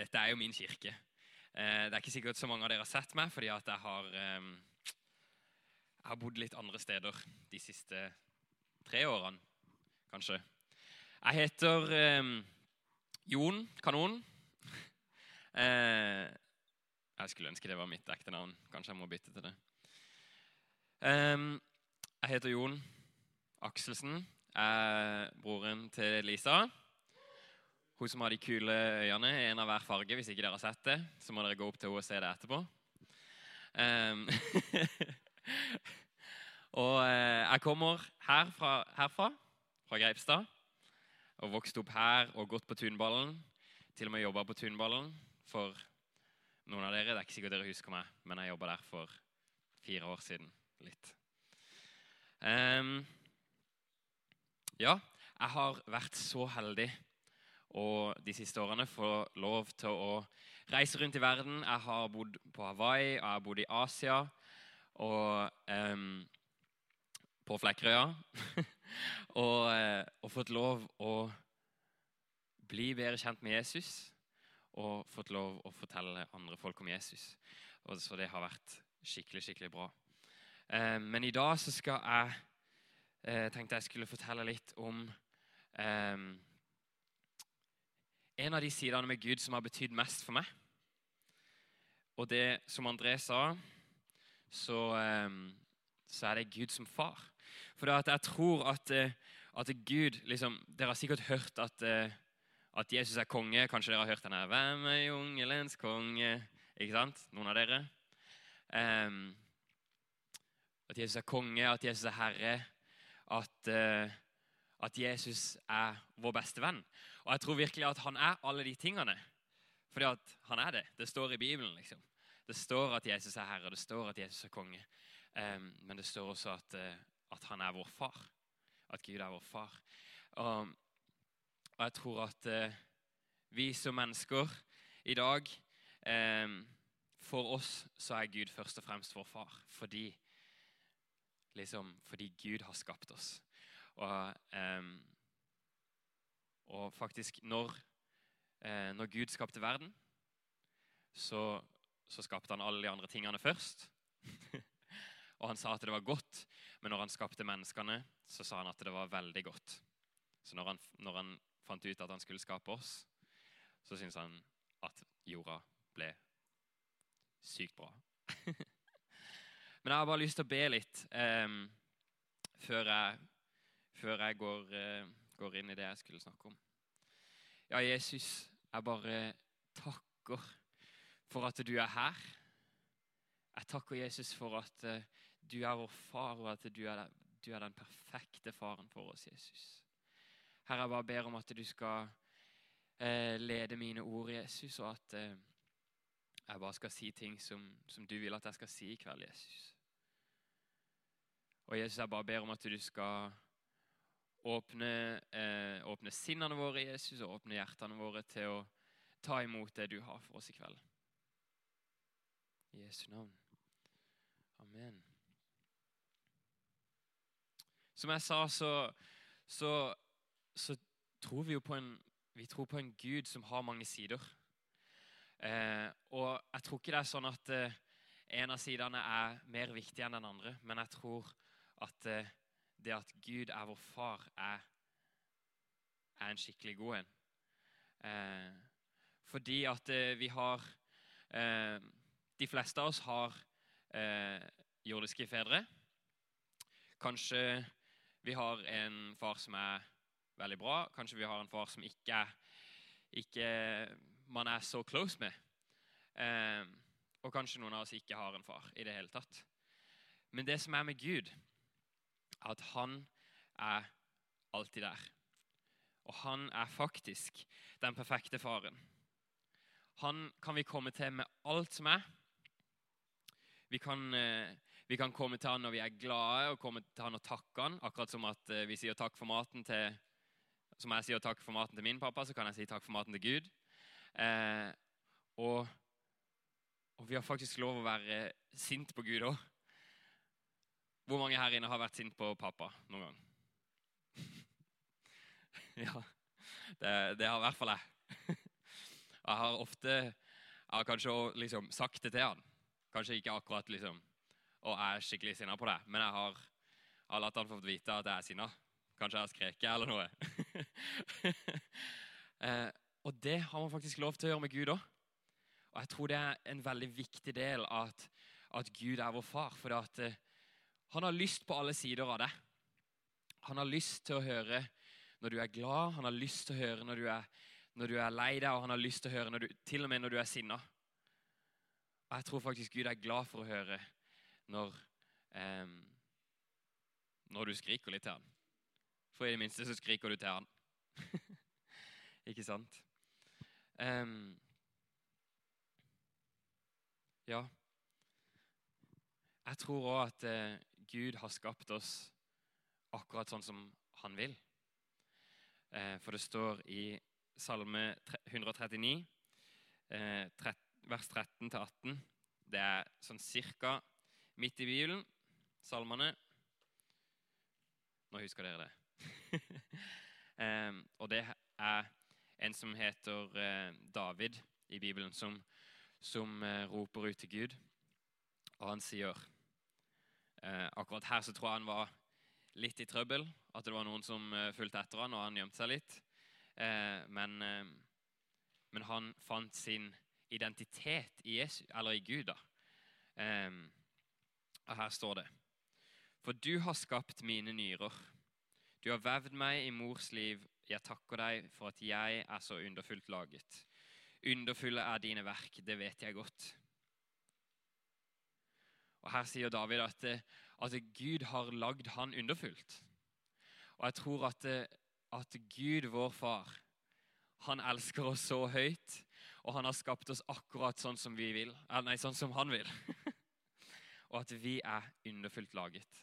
dette er jo min kirke. Eh, det er ikke sikkert så mange av dere har sett meg, fordi at jeg har, eh, jeg har bodd litt andre steder de siste tre årene, kanskje. Jeg heter eh, Jon Kanon. Eh, jeg skulle ønske det var mitt ekte navn. Kanskje jeg må bytte til det. Eh, jeg heter Jon Akselsen. Jeg er broren til Lisa. Hun som har de kule øynene, en av hver farge. Hvis ikke dere har sett det, så må dere gå opp til henne og se det etterpå. Um, og uh, jeg kommer herfra, herfra, fra Greipstad, og vokste opp her og gått på Tunballen. Til og med jobba på Tunballen for noen av dere. Det er ikke sikkert dere husker meg, men jeg jobba der for fire år siden. Litt. Um, ja, jeg har vært så heldig og de siste årene få lov til å reise rundt i verden. Jeg har bodd på Hawaii, jeg har bodd i Asia og um, på Flekkerøya. og, uh, og, fått lov å bli bedre kjent med Jesus og fått lov å fortelle andre folk om Jesus. Og så det har vært skikkelig, skikkelig bra. Um, men i dag så skal jeg uh, tenkte jeg skulle fortelle litt om um, en av de sidene med Gud som har betydd mest for meg. Og det som André sa, så, ehm, så er det Gud som far. For jeg tror at, eh, at Gud liksom, Dere har sikkert hørt at, eh, at, Jesus er konge. Kanskje dere har hørt denne 'Hvem er jungelens konge?' Ikke sant? Noen av dere? Um, at Jesus er konge, at Jesus er herre. At, uh, at Jesus er vår beste venn. Og jeg tror virkelig at han er alle de tingene. Fordi at han er det. Det står i Bibelen. liksom. Det står at Jesus er herre, det står at Jesus er konge. Um, men det står også at, uh, at, han er vår far. At Gud er vår far. Og, og jeg tror at uh, vi som mennesker i dag um, For oss så er Gud først og fremst vår far. Fordi, liksom, fordi Gud har skapt oss. Og, um, og faktisk, når, eh, når, Gud skapte verden, så, så, skapte han alle de andre tingene først. og han sa at det var godt, men når han skapte menneskene, så sa han at det var veldig godt. Så når han, når han fant ut at han skulle skape oss, så syntes han at jorda ble sykt bra. men jeg har bare lyst til å be litt eh, før jeg før jeg går, uh, går, inn i det jeg skulle snakke om. Ja, Jesus, jeg bare takker for at du er her. Jeg takker Jesus for at uh, du er vår far, og at du er, du er, den perfekte faren for oss, Jesus. Herre, jeg bare ber om at du skal eh, lede mine ord, Jesus, og at jeg bare skal si ting som, som du vil at jeg skal si i kveld, Jesus. Og Jesus, jeg bare ber om at du skal Åpne, eh, åpne sinnene våre, Jesus, og åpne hjertene våre til å ta imot det du har for oss i kveld. I Jesu navn. Amen. Som jeg sa, så, så, så tror vi jo på en, vi tror på en Gud som har mange sider. Eh, og jeg tror ikke det er sånn at eh, en av sidene er mer viktig enn den andre, men jeg tror at eh, det at Gud er vår far, er, er en skikkelig god en. Eh, fordi at eh, vi har eh, De fleste av oss har eh, jordiske fedre. Kanskje vi har en far som er veldig bra. Kanskje vi har en far som ikke, ikke man er så close med. Eh, og kanskje noen av oss ikke har en far i det hele tatt. Men det som er med Gud, at han er alltid der. Og han er faktisk den perfekte faren. Han kan vi komme til med alt som er. Vi kan, eh, vi kan komme til han når vi er glade, og komme til han og takke han. Akkurat som at eh, vi sier takk for maten til Som jeg sier takk for maten til min pappa, så kan jeg si takk for maten til Gud. Eh, og, og vi har faktisk lov å være sint på Gud òg. Hvor mange her inne har vært sint på pappa noen gang? ja, det, det har i hvert fall jeg. Jeg har ofte jeg har kanskje liksom, sagt det til han. Kanskje ikke akkurat liksom, og jeg er skikkelig sinna på deg, men jeg har, jeg har latt han få vite at jeg er sinna. Kanskje jeg har skreket eller noe. eh, og det har man faktisk lov til å gjøre med Gud òg. Og jeg tror det er en veldig viktig del at, at Gud er vår far. For det at, eh, han har lyst på alle sider av det. Han har lyst til å høre når du er glad, han har lyst til å høre når du er når du er lei deg, og han har lyst til å høre du, til og med når du er sinna. Og jeg tror faktisk Gud er glad for å høre når, eh, når du skriker litt til han. For i det minste så skriker du til han. Ikke sant? Um, ja. Jeg tror òg at eh, Gud har skapt oss akkurat sånn som han vil. Eh, for det står i Salme 139, eh, vers 13-18. Det er sånn cirka midt i Bibelen, salmene. Nå husker dere det. eh, og det er en som heter David i Bibelen, som, som roper ut til Gud. Og han sier eh, Akkurat her så tror jeg han var litt i trøbbel. At det var noen som eh, fulgte etter han, og han gjemte seg litt. Eh, men, eh, men, han fant sin identitet i, Jesu, i Gud. da. Eh, og her står det For du har skapt mine nyrer. Du har vevd meg i mors liv. Jeg takker deg for at jeg er så underfullt laget. Underfulle er dine verk, det vet jeg godt. Og Her sier David at, at Gud har lagd han underfullt. Og jeg tror at at Gud, vår far, han elsker oss så høyt, og han har skapt oss akkurat sånn som vi vil. Nei, sånn som han vil. og at vi er underfullt laget.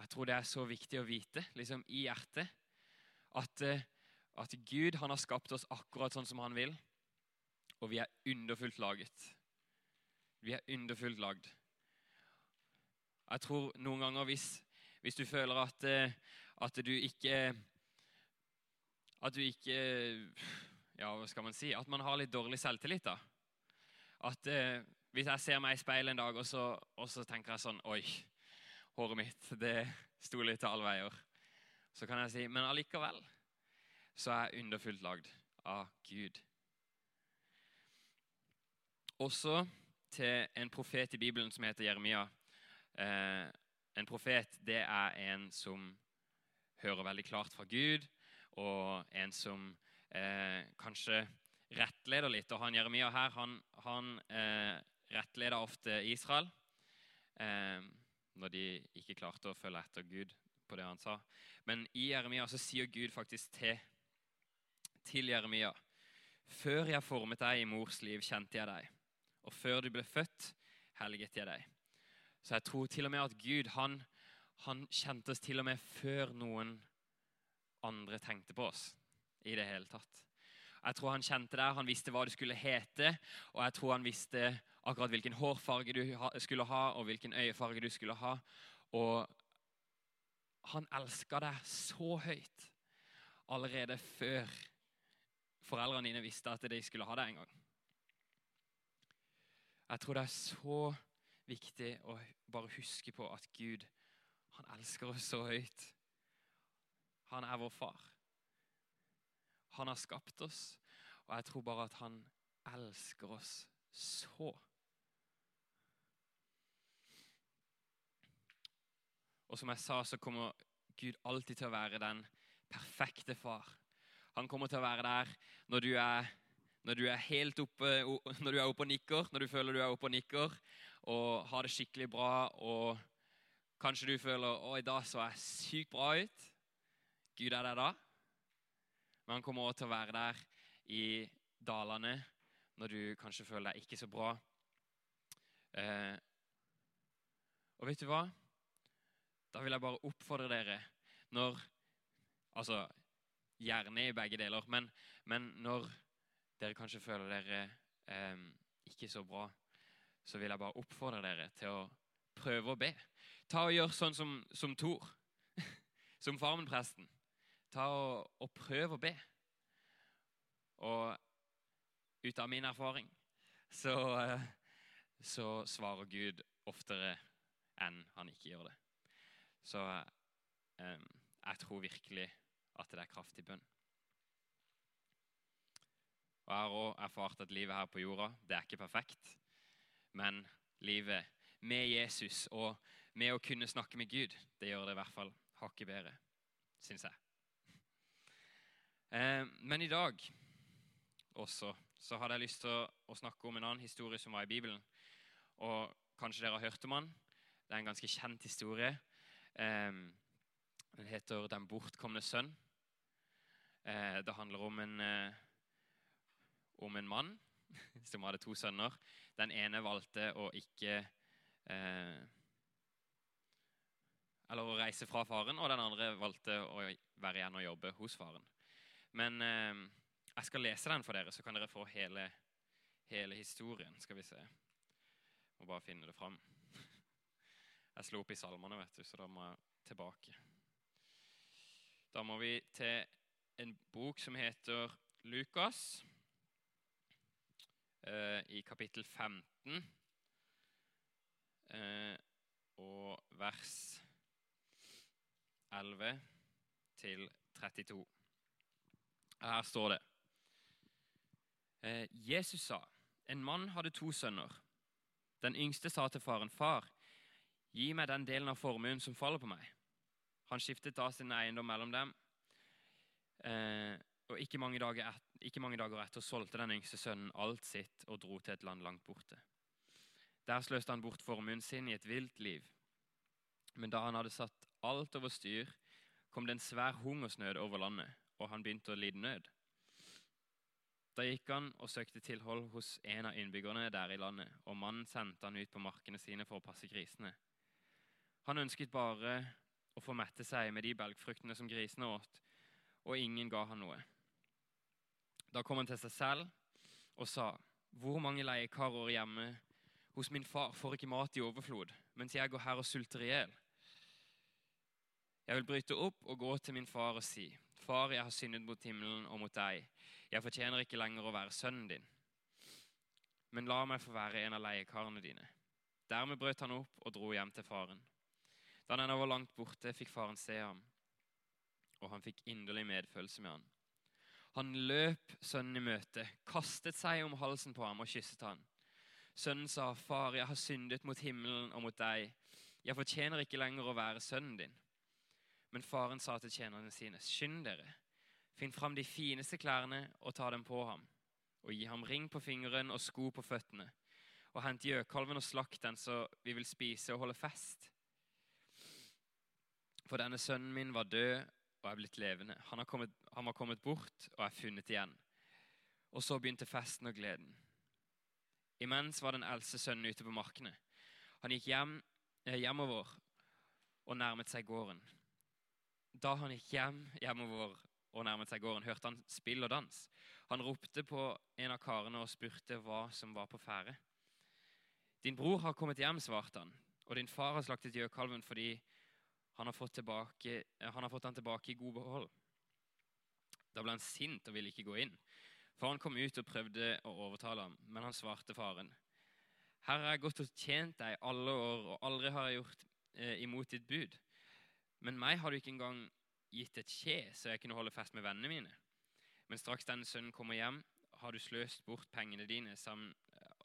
Jeg tror det er så viktig å vite liksom i hjertet at, eh, at Gud han har skapt oss akkurat sånn som han vil, og vi er underfullt laget. Vi er underfullt lagd. Jeg tror noen ganger hvis, hvis du føler at, eh, at du ikke At du ikke Ja, hva skal man si? At man har litt dårlig selvtillit. da. At eh, Hvis jeg ser meg i speilet en dag, og så, og så, tenker jeg sånn Oi, håret mitt det sto litt til alle veier. Så kan jeg si Men allikevel så er jeg underfullt lagd av Gud. Også til en profet i Bibelen som heter Jeremia. Eh, en profet det er en som hører veldig klart fra Gud, og en som eh, kanskje rettleder litt. Og han Jeremia her, han, han eh, rettleder ofte Israel eh, når de ikke klarte å følge etter Gud på det han sa. Men i Jeremia så sier Gud faktisk til, til Jeremia Før jeg formet deg i mors liv, kjente jeg deg. Og før du ble født, helget jeg deg. Så jeg tror til og med at Gud han han kjente oss til og med før noen andre tenkte på oss i det hele tatt. Jeg tror han kjente deg, han visste hva du skulle hete, og jeg tror han visste akkurat hvilken hårfarge du skulle ha, og hvilken øyefarge du skulle ha. Og han elska deg så høyt allerede før foreldrene dine visste at de skulle ha deg en gang. Jeg tror det er så viktig å bare huske på at Gud han elsker oss så høyt. Han er vår far. Han har skapt oss, og jeg tror bare at han elsker oss så. Og som jeg sa, så kommer Gud alltid til å være den perfekte far. Han kommer til å være der når du er, når du er helt oppe, når du er oppe og nikker, når du føler du er oppe og nikker, og har det skikkelig bra og Kanskje du føler å, i dag så jeg sykt bra ut. Gud er der da. Men han kommer også til å være der i dalene når du kanskje føler deg ikke så bra. Eh, og vet du hva? Da vil jeg bare oppfordre dere når Altså gjerne i begge deler, men, men når dere kanskje føler dere eh, ikke så bra, så vil jeg bare oppfordre dere til å prøve å be. Ta og Gjør sånn som, som Tor, som Farmen-presten. Ta og, og prøv å be. Og ut av min erfaring, så, eh, så svarer Gud oftere enn han ikke gjør det. Så eh, jeg tror virkelig at det er kraftig bønn. Og Jeg har òg erfart at livet her på jorda det er ikke perfekt. Men livet med Jesus og med å kunne snakke med Gud, det gjør det i hvert fall hakket bedre, syns jeg. Eh, men i dag også så hadde jeg lyst til å, snakke om en annen historie som var i Bibelen. Og kanskje dere har hørt om den. Det er en ganske kjent historie. Eh, den heter 'Den bortkomne sønn'. Eh, det handler om en, om en mann som hadde to sønner. Den ene valgte å ikke eh, Eller å reise fra faren, og den andre valgte å være igjen og jobbe hos faren. Men eh, jeg skal lese den for dere, så kan dere få hele, hele historien. Skal vi se. Må bare finne det fram. Jeg slo opp i salmene, vet du, så da må jeg tilbake. Da må vi til en bok som heter Lukas, i kapittel 15, eh, og vers 11 til 32. Her står det eh, Jesus sa, en mann hadde to sønner. Den yngste sa til faren, 'Far, gi meg den delen av formuen som faller på meg.' Han skiftet da sin eiendom mellom dem. Eh, og ikke mange, dager et, ikke mange dager etter solgte den yngste sønnen alt sitt og dro til et land langt borte. Der sløste han bort formuen sin i et vilt liv. Men da han hadde satt alt over styr, kom det en svær hungersnød over landet, og han begynte å lide nød. Da gikk han og søkte tilhold hos en av innbyggerne der i landet, og mannen sendte han ut på markene sine for å passe grisene. Han ønsket bare å få mette seg med de belgfruktene som grisene åt, og ingen ga han noe. Da kom han til seg selv og sa, 'Hvor mange leiekarer hjemme hos min far får ikke mat i overflod, mens jeg går her og sulter i hjel?' Jeg vil bryte opp og gå til min far og si, 'Far, jeg har syndet mot himmelen og mot deg.' 'Jeg fortjener ikke lenger å være sønnen din.' Men la meg få være en av leiekarene dine. Dermed brøt han opp og dro hjem til faren. Da han ennå var langt borte, fikk faren se ham, og han fikk inderlig medfølelse med han. Han løp sønnen i møte, kastet seg om halsen på ham og kysset han. Sønnen sa, 'Far, jeg har syndet mot himmelen og mot deg.' 'Jeg fortjener ikke lenger å være sønnen din.' Men faren sa til tjenerne sine, 'Skynd dere, finn fram de fineste klærne og ta dem på ham.' 'Og gi ham ring på fingeren og sko på føttene.' 'Og hent gjøkalven og slakt den, så vi vil spise og holde fest.' For denne sønnen min var død og er blitt levende. Han, kommet, han var kommet bort og er funnet igjen. Og så begynte festen og gleden. Imens var den eldste sønnen ute på markene. Han gikk hjem, eh, hjemover og nærmet seg gården. Da han gikk hjem hjemover og nærmet seg gården, hørte han spill og dans. Han ropte på en av karene og spurte hva som var på ferde. Din bror har kommet hjem, svarte han, og din far har slaktet gjøkalven fordi han har, fått tilbake, han har fått den tilbake i god behold. Da ble han sint og ville ikke gå inn. Faren kom ut og prøvde å overtale ham, men han svarte faren. Her har jeg gått og tjent deg alle år, og aldri har jeg gjort eh, imot ditt bud. Men meg har du ikke engang gitt et kje, så jeg kunne holde fest med vennene mine. Men straks denne sønnen kommer hjem, har du sløst bort pengene dine sammen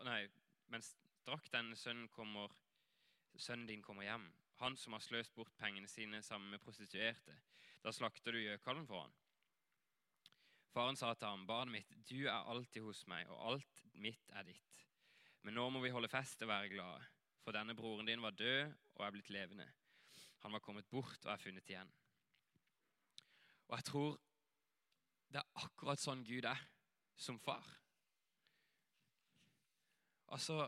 Nei, men straks denne sønnen, kommer, sønnen din kommer hjem, han som har sløst bort pengene sine sammen med prostituerte, da slakter du gjøkalven for han. Faren sa til ham, barnet mitt, du er alltid hos meg, og alt mitt er ditt. Men nå må vi holde fest og være glade, for denne broren din var død og er blitt levende. Han var kommet bort og er funnet igjen. Og jeg tror det er akkurat sånn Gud er som far. Altså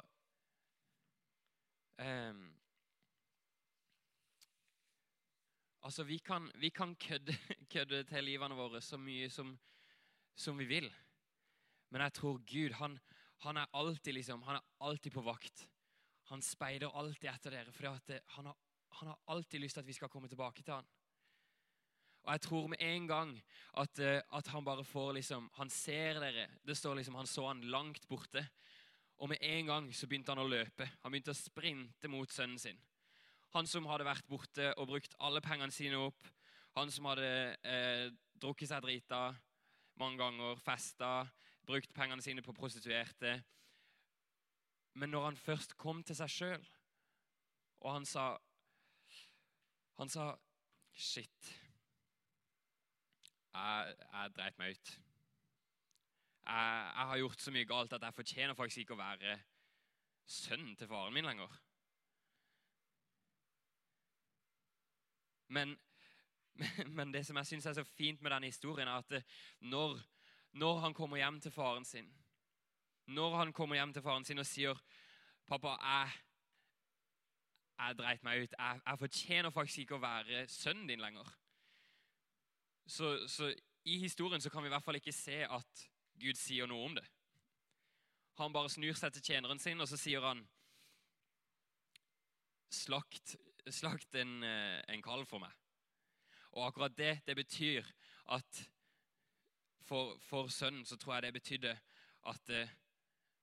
um, Altså, vi kan, vi kan kødde, kødde, til livene våre så mye som, som, vi vil. Men jeg tror Gud han, han, er alltid liksom, han er alltid på vakt. Han speider alltid etter dere, for han har han har alltid lyst til at vi skal komme tilbake til han. Og jeg tror med en gang at, eh, at han bare får liksom Han ser dere. Det står liksom Han så han langt borte. Og med en gang så begynte han å løpe. Han begynte å sprinte mot sønnen sin. Han som hadde vært borte og brukt alle pengene sine opp. Han som hadde eh, drukket seg drita mange ganger, festa, brukt pengene sine på prostituerte. Men når han først kom til seg sjøl, og han sa Han sa Shit. Jeg, jeg dreit meg ut. Jeg, jeg, har gjort så mye galt at jeg fortjener faktisk ikke å være sønnen til faren min lenger. Men, men det som jeg syns er så fint med denne historien, er at når, når, han kommer hjem til faren sin Når han kommer hjem til faren sin og sier 'Pappa, jeg, jeg dreit meg ut. Jeg, jeg, fortjener faktisk ikke å være sønnen din lenger.' Så, så i historien så kan vi i hvert fall ikke se at Gud sier noe om det. Han bare snur seg til tjeneren sin, og så sier han Slakt, slakt en, eh, en kalv for meg. Og akkurat det, det betyr at for, for, sønnen så tror jeg det betydde at eh,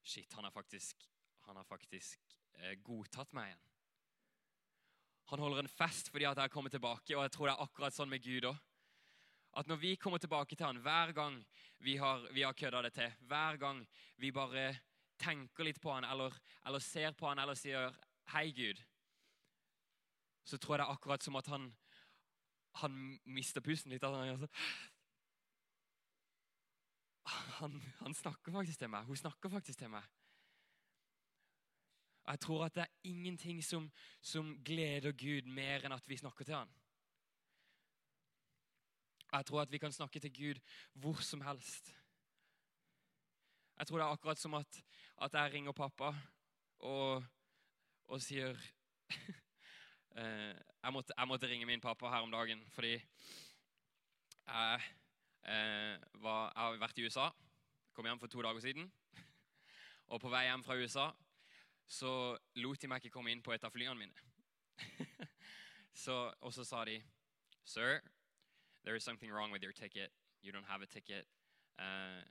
Shit, han har faktisk, han har faktisk eh, godtatt meg igjen. Han holder en fest fordi at jeg kommet tilbake, og jeg tror det er akkurat sånn med Gud òg. At når vi kommer tilbake til han, hver gang vi har, har kødda det til, hver gang vi bare tenker litt på han, eller, eller ser på han, eller sier 'Hei, Gud', så tror jeg det er akkurat som at han, han mister pusten litt. Han, han, snakker faktisk til meg. Hun snakker faktisk til meg. Og Jeg tror at det er ingenting som, som gleder Gud mer enn at vi snakker til han. Jeg tror at vi kan snakke til Gud hvor som helst. Jeg tror det er akkurat som at, at jeg ringer pappa og, og sier jeg, måtte, jeg, måtte, ringe min pappa her om dagen fordi jeg, eh, var, jeg har vært i USA. Kom hjem for to dager siden. Og på vei hjem fra USA så lot de meg ikke komme inn på et av flyene mine. så, og så sa de Sir, there is something wrong with your ticket. You don't have a ticket. Uh,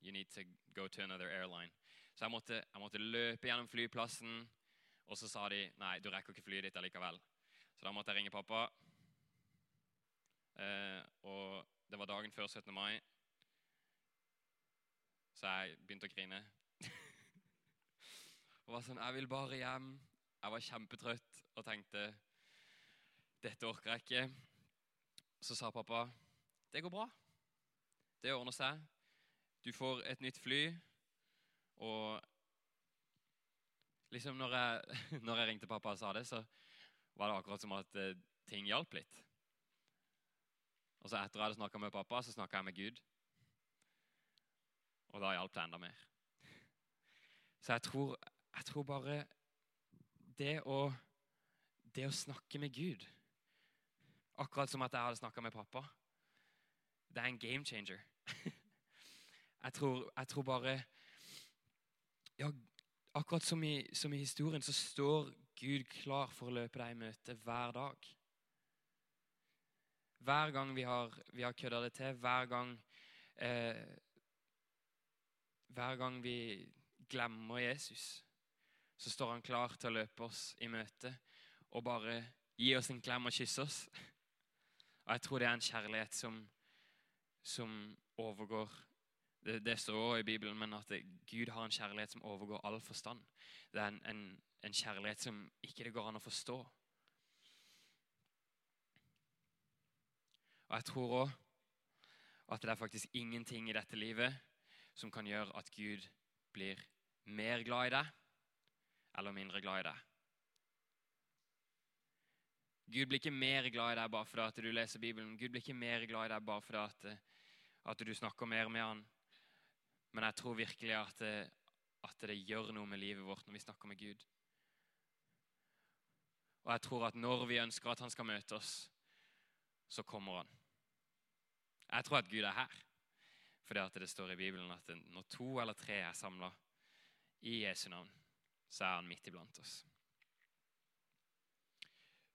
you need to go to another airline. Så jeg måtte, jeg måtte løpe gjennom flyplassen og så sa de nei, du rekker ikke flyet ditt allikevel. Så da måtte jeg ringe pappa. Eh, og det var dagen før 17. mai, så jeg begynte å grine. og var sånn Jeg vil bare hjem. Jeg var kjempetrøtt og tenkte dette orker jeg ikke. Så sa pappa det går bra. Det ordner seg. Du får et nytt fly, og liksom når jeg, når jeg, ringte pappa og sa det, så var det akkurat som at eh, ting hjalp litt. Og så etter jeg hadde snakka med pappa, så snakka jeg med Gud. Og da hjalp det enda mer. Så jeg tror, jeg tror bare det å, det å snakke med Gud Akkurat som at jeg hadde snakka med pappa. Det er en game changer. Jeg tror, jeg tror bare Ja, Akkurat som i, som i, historien så står Gud klar for å løpe deg i møte hver dag. Hver gang vi har, vi har kødda det til, hver gang eh, Hver gang vi glemmer Jesus, så står han klar til å løpe oss i møte og bare gi oss en klem og kysse oss. Og jeg tror det er en kjærlighet som, som overgår det, det står i Bibelen, men at Gud har en kjærlighet som overgår all forstand. Det er en, en, en kjærlighet som ikke det går an å forstå. Og jeg tror òg at det er faktisk ingenting i dette livet som kan gjøre at Gud blir mer glad i deg eller mindre glad i deg. Gud blir ikke mer glad i deg bare fordi at du leser Bibelen. Gud blir ikke mer glad i deg bare fordi at, at du snakker mer med han. Men jeg tror virkelig at det, at det gjør noe med livet vårt når vi snakker med Gud. Og jeg tror at når vi ønsker at han skal møte oss, så kommer han. Jeg tror at Gud er her. Fordi at det står i Bibelen at når to eller tre er samla i Jesu navn, så er han midt iblant oss.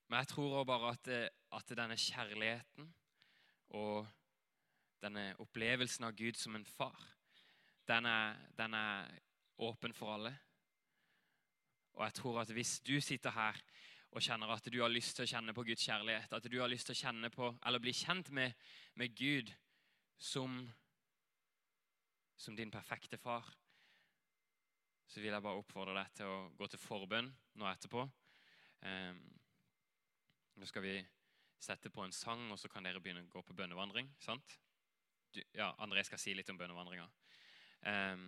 Men jeg tror også bare at, at denne kjærligheten og denne opplevelsen av Gud som en far, den er, den er åpen for alle. Og jeg tror at hvis du sitter her og kjenner at du har lyst til å kjenne på Guds kjærlighet, at du har lyst til å kjenne på, eller bli kjent med, med Gud som, som din perfekte far, så vil jeg bare oppfordre deg til å gå til forbønn nå etterpå. Um, nå skal vi sette på en sang, og så kan dere begynne å gå på bønnevandring. sant? Du, ja, André skal si litt om bønnevandringa. Um,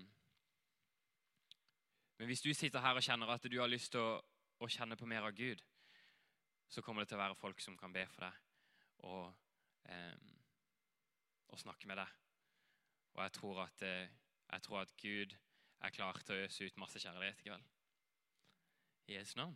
men hvis du sitter her og kjenner at du har lyst til å, å, kjenne på mer av Gud, så kommer det til å være folk som kan be for deg og, um, og snakke med deg. Og jeg tror, at, eh, jeg tror at Gud er klar til å øse ut masse kjærlighet i kveld. I Jesu navn.